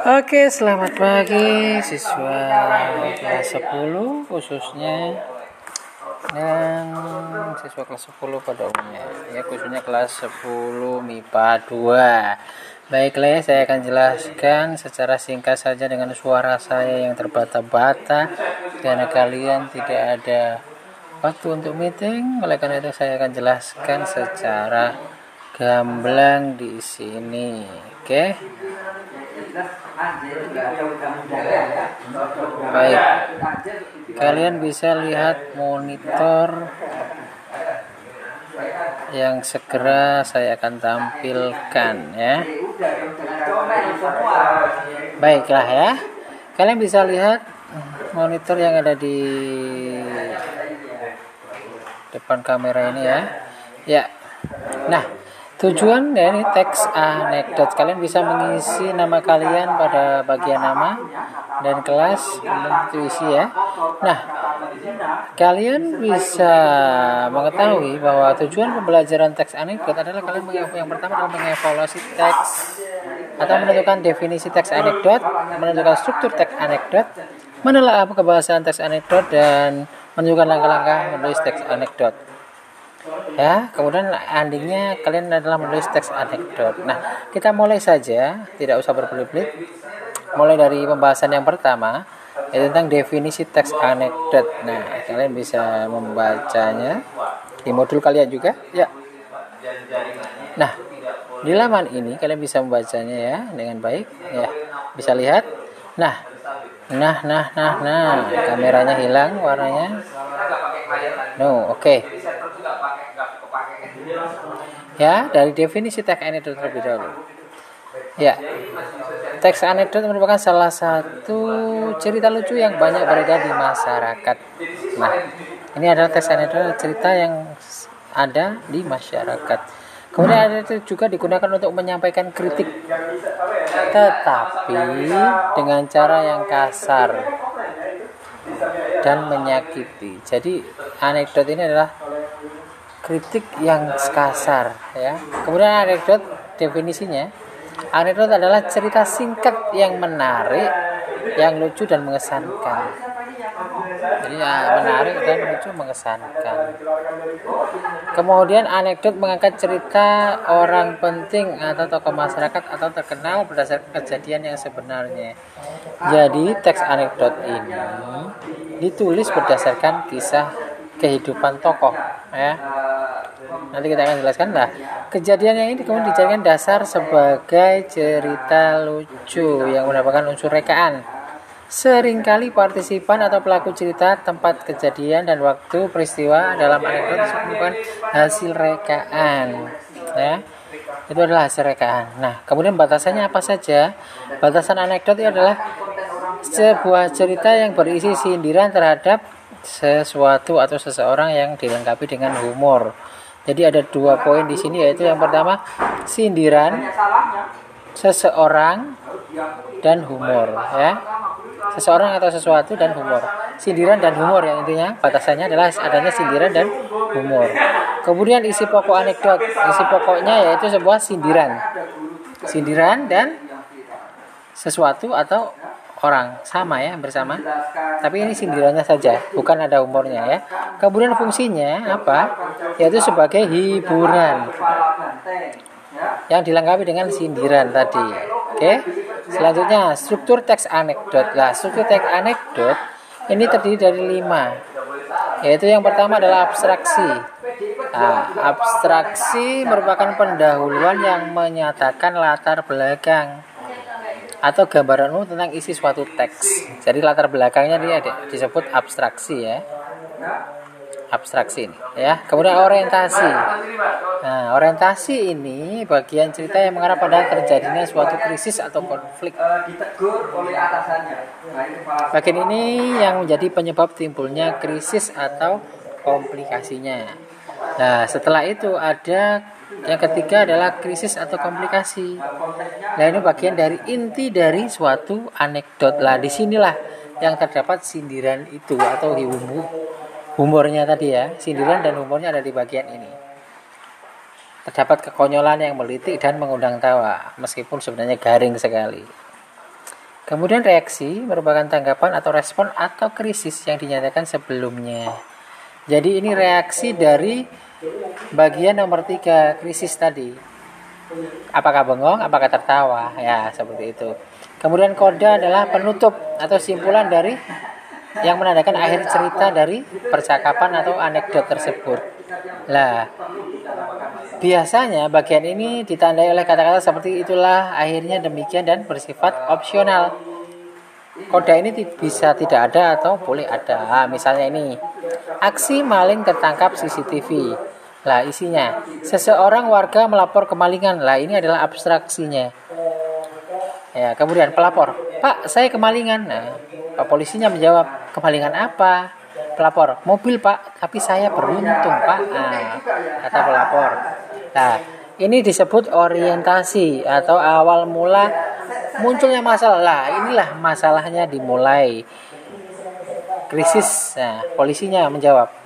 Oke, selamat pagi siswa kelas 10 khususnya. Dan siswa kelas 10 pada umumnya. Ya khususnya kelas 10 MIPA 2 Baiklah ya, saya akan jelaskan secara singkat saja dengan suara saya yang terbata-bata. Karena kalian tidak ada waktu untuk meeting oleh karena itu saya akan jelaskan secara gamblang di sini. Oke? okay? Baik. Kalian bisa lihat monitor yang segera saya akan tampilkan ya. Baiklah ya. Kalian bisa lihat monitor yang ada di depan kamera ini ya. Ya. Nah, Tujuan dari teks anekdot kalian bisa mengisi nama kalian pada bagian nama dan kelas itu isi ya. Nah, kalian bisa mengetahui bahwa tujuan pembelajaran teks anekdot adalah kalian yang pertama adalah mengevaluasi teks atau menentukan definisi teks anekdot, menentukan struktur teks anekdot, menelaah kebahasan teks anekdot dan menunjukkan langkah-langkah menulis teks anekdot ya kemudian endingnya kalian adalah menulis teks anekdot. Nah kita mulai saja tidak usah berbelit-belit. Mulai dari pembahasan yang pertama yaitu tentang definisi teks anekdot. Nah kalian bisa membacanya di modul kalian juga ya. Nah di laman ini kalian bisa membacanya ya dengan baik ya. Bisa lihat. Nah nah nah nah nah kameranya hilang warnanya. No oke. okay. Ya, dari definisi teks anekdot terlebih dahulu. Ya, teks anekdot merupakan salah satu cerita lucu yang banyak beredar di masyarakat. Nah, ini adalah teks anekdot cerita yang ada di masyarakat. Kemudian ada itu juga digunakan untuk menyampaikan kritik, tetapi dengan cara yang kasar dan menyakiti. Jadi anekdot ini adalah kritik yang kasar ya. Kemudian anekdot definisinya anekdot adalah cerita singkat yang menarik, yang lucu dan mengesankan. Jadi ya, menarik dan lucu mengesankan. Kemudian anekdot mengangkat cerita orang penting atau tokoh masyarakat atau terkenal berdasarkan kejadian yang sebenarnya. Jadi teks anekdot ini ditulis berdasarkan kisah kehidupan tokoh ya nanti kita akan jelaskan lah. Kejadian yang ini kemudian dijadikan dasar sebagai cerita lucu yang mendapatkan unsur rekaan. Seringkali partisipan atau pelaku cerita tempat kejadian dan waktu peristiwa dalam anekdot merupakan hasil rekaan ya. Itu adalah hasil rekaan. Nah kemudian batasannya apa saja? Batasan anekdot itu adalah sebuah cerita yang berisi sindiran terhadap sesuatu atau seseorang yang dilengkapi dengan humor. Jadi ada dua poin di sini yaitu yang pertama sindiran seseorang dan humor ya. Seseorang atau sesuatu dan humor. Sindiran dan humor yang intinya batasannya adalah adanya sindiran dan humor. Kemudian isi pokok anekdot, isi pokoknya yaitu sebuah sindiran. Sindiran dan sesuatu atau orang. Sama ya bersama. Tapi ini sindirannya saja bukan ada umurnya ya. Kemudian fungsinya apa? Yaitu sebagai hiburan. Yang dilengkapi dengan sindiran tadi. Oke. Selanjutnya struktur teks anekdot. Lah struktur teks anekdot ini terdiri dari lima. Yaitu yang pertama adalah abstraksi. Nah, abstraksi merupakan pendahuluan yang menyatakan latar belakang atau gambaran umum tentang isi suatu teks. Jadi latar belakangnya dia disebut abstraksi ya. Abstraksi ini ya. Kemudian orientasi. Nah, orientasi ini bagian cerita yang mengarah pada terjadinya suatu krisis atau konflik. Bagian ini yang menjadi penyebab timbulnya krisis atau komplikasinya. Nah, setelah itu ada yang ketiga adalah krisis atau komplikasi. Nah ini bagian dari inti dari suatu anekdot lah. Di sinilah yang terdapat sindiran itu atau humor humornya tadi ya. Sindiran dan humornya ada di bagian ini. terdapat kekonyolan yang melitik dan mengundang tawa, meskipun sebenarnya garing sekali. Kemudian reaksi merupakan tanggapan atau respon atau krisis yang dinyatakan sebelumnya. Jadi ini reaksi dari bagian nomor tiga krisis tadi. Apakah bengong, apakah tertawa? Ya, seperti itu. Kemudian kode adalah penutup atau simpulan dari yang menandakan akhir cerita dari percakapan atau anekdot tersebut. Lah, biasanya bagian ini ditandai oleh kata-kata seperti itulah akhirnya demikian dan bersifat opsional. Kode ini bisa tidak ada atau boleh ada. Nah, misalnya ini, aksi maling tertangkap CCTV. Lah isinya, seseorang warga melapor kemalingan. Lah ini adalah abstraksinya. Ya, kemudian pelapor, Pak, saya kemalingan. Nah, Pak polisinya menjawab, kemalingan apa? Pelapor, mobil Pak, tapi saya beruntung Pak. Nah, kata pelapor. Nah, ini disebut orientasi atau awal mula munculnya masalah. Lah, inilah masalahnya dimulai. Krisis. Nah, polisinya menjawab,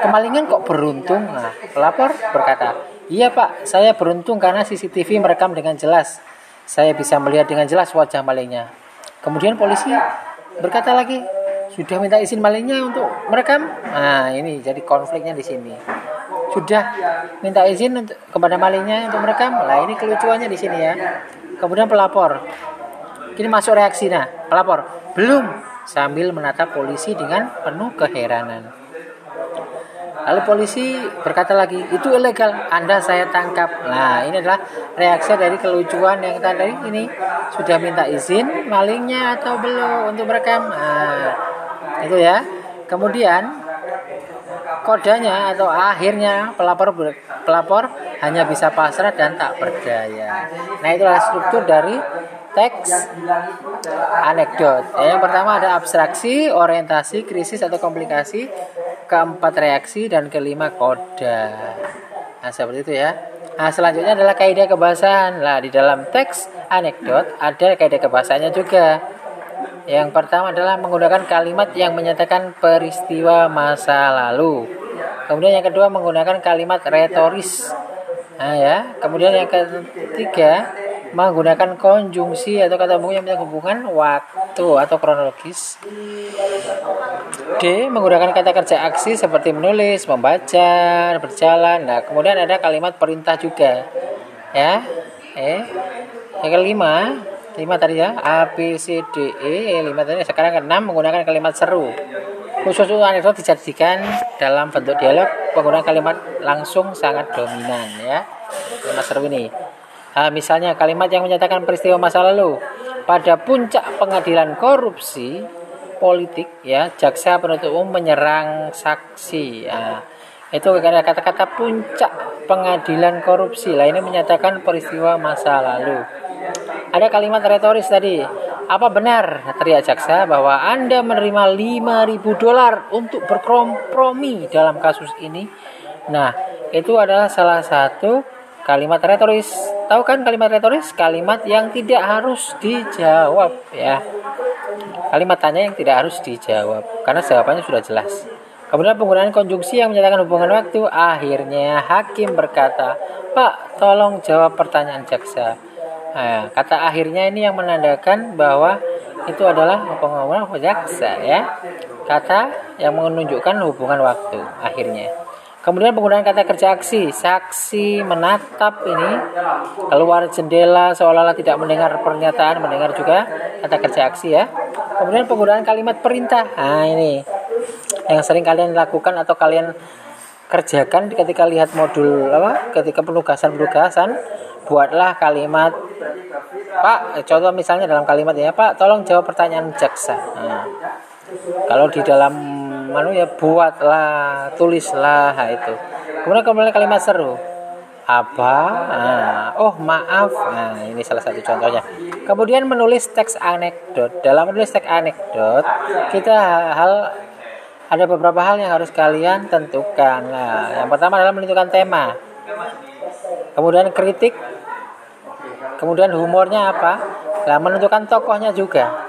Kemalingan kok beruntung? Nah, pelapor berkata, Iya pak, saya beruntung karena CCTV merekam dengan jelas. Saya bisa melihat dengan jelas wajah malingnya. Kemudian polisi berkata lagi, sudah minta izin malingnya untuk merekam? Nah ini jadi konfliknya di sini. Sudah minta izin untuk kepada malingnya untuk merekam? Nah ini kelucuannya di sini ya. Kemudian pelapor, ini masuk reaksi nah, pelapor belum sambil menatap polisi dengan penuh keheranan. Lalu polisi berkata lagi, itu ilegal, Anda saya tangkap. Nah, ini adalah reaksi dari kelucuan yang tadi ini sudah minta izin malingnya atau belum untuk merekam. Nah, itu ya. Kemudian kodenya atau akhirnya pelapor pelapor hanya bisa pasrah dan tak berdaya. Nah, itulah struktur dari teks anekdot. Yang pertama ada abstraksi, orientasi, krisis atau komplikasi, keempat reaksi dan kelima koda. Nah, seperti itu ya. Nah, selanjutnya adalah kaidah kebahasaan. Nah, di dalam teks anekdot ada kaidah kebahasanya juga. Yang pertama adalah menggunakan kalimat yang menyatakan peristiwa masa lalu. Kemudian yang kedua menggunakan kalimat retoris. Nah, ya. Kemudian yang ketiga menggunakan konjungsi atau kata hubungan yang punya hubungan waktu atau kronologis. D. Menggunakan kata kerja aksi seperti menulis, membaca, berjalan. Nah, kemudian ada kalimat perintah juga. Ya. Eh. Yang kelima, lima tadi ya, A, B, C, D, e lima tadi. Sekarang keenam menggunakan kalimat seru. Khusus untuk anekdot dijadikan dalam bentuk dialog. Penggunaan kalimat langsung sangat dominan ya. Kalimat seru ini. Nah, misalnya kalimat yang menyatakan peristiwa masa lalu. Pada puncak pengadilan korupsi politik ya jaksa penuntut umum menyerang saksi. Nah, itu karena kata-kata puncak pengadilan korupsi. Lah ini menyatakan peristiwa masa lalu. Ada kalimat retoris tadi apa benar teriak jaksa bahwa anda menerima 5000 dolar untuk berkompromi dalam kasus ini nah itu adalah salah satu kalimat retoris. Tahu kan kalimat retoris? Kalimat yang tidak harus dijawab ya. Kalimat tanya yang tidak harus dijawab karena jawabannya sudah jelas. Kemudian penggunaan konjungsi yang menyatakan hubungan waktu. Akhirnya hakim berkata, Pak, tolong jawab pertanyaan jaksa. Nah, kata akhirnya ini yang menandakan bahwa itu adalah pengumuman jaksa ya. Kata yang menunjukkan hubungan waktu akhirnya. Kemudian penggunaan kata kerja aksi, saksi menatap ini keluar jendela seolah-olah tidak mendengar pernyataan, mendengar juga kata kerja aksi ya. Kemudian penggunaan kalimat perintah. Nah, ini yang sering kalian lakukan atau kalian kerjakan ketika lihat modul apa? Ketika penugasan-penugasan, buatlah kalimat Pak, contoh misalnya dalam kalimat ya, Pak, tolong jawab pertanyaan jaksa. Nah, kalau di dalam manu ya buatlah tulislah itu. Kemudian kemudian kalimat seru apa? Nah, oh maaf. Nah ini salah satu contohnya. Kemudian menulis teks anekdot. Dalam menulis teks anekdot kita hal ada beberapa hal yang harus kalian tentukan. Nah yang pertama adalah menentukan tema. Kemudian kritik kemudian humornya apa nah menentukan tokohnya juga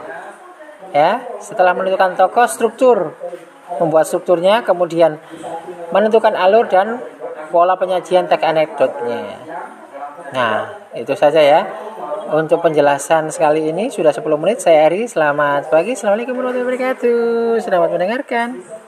ya setelah menentukan tokoh struktur membuat strukturnya kemudian menentukan alur dan pola penyajian teks anekdotnya. Nah, itu saja ya. Untuk penjelasan sekali ini sudah 10 menit saya Eri. Selamat pagi. Assalamualaikum warahmatullahi wabarakatuh. Selamat mendengarkan.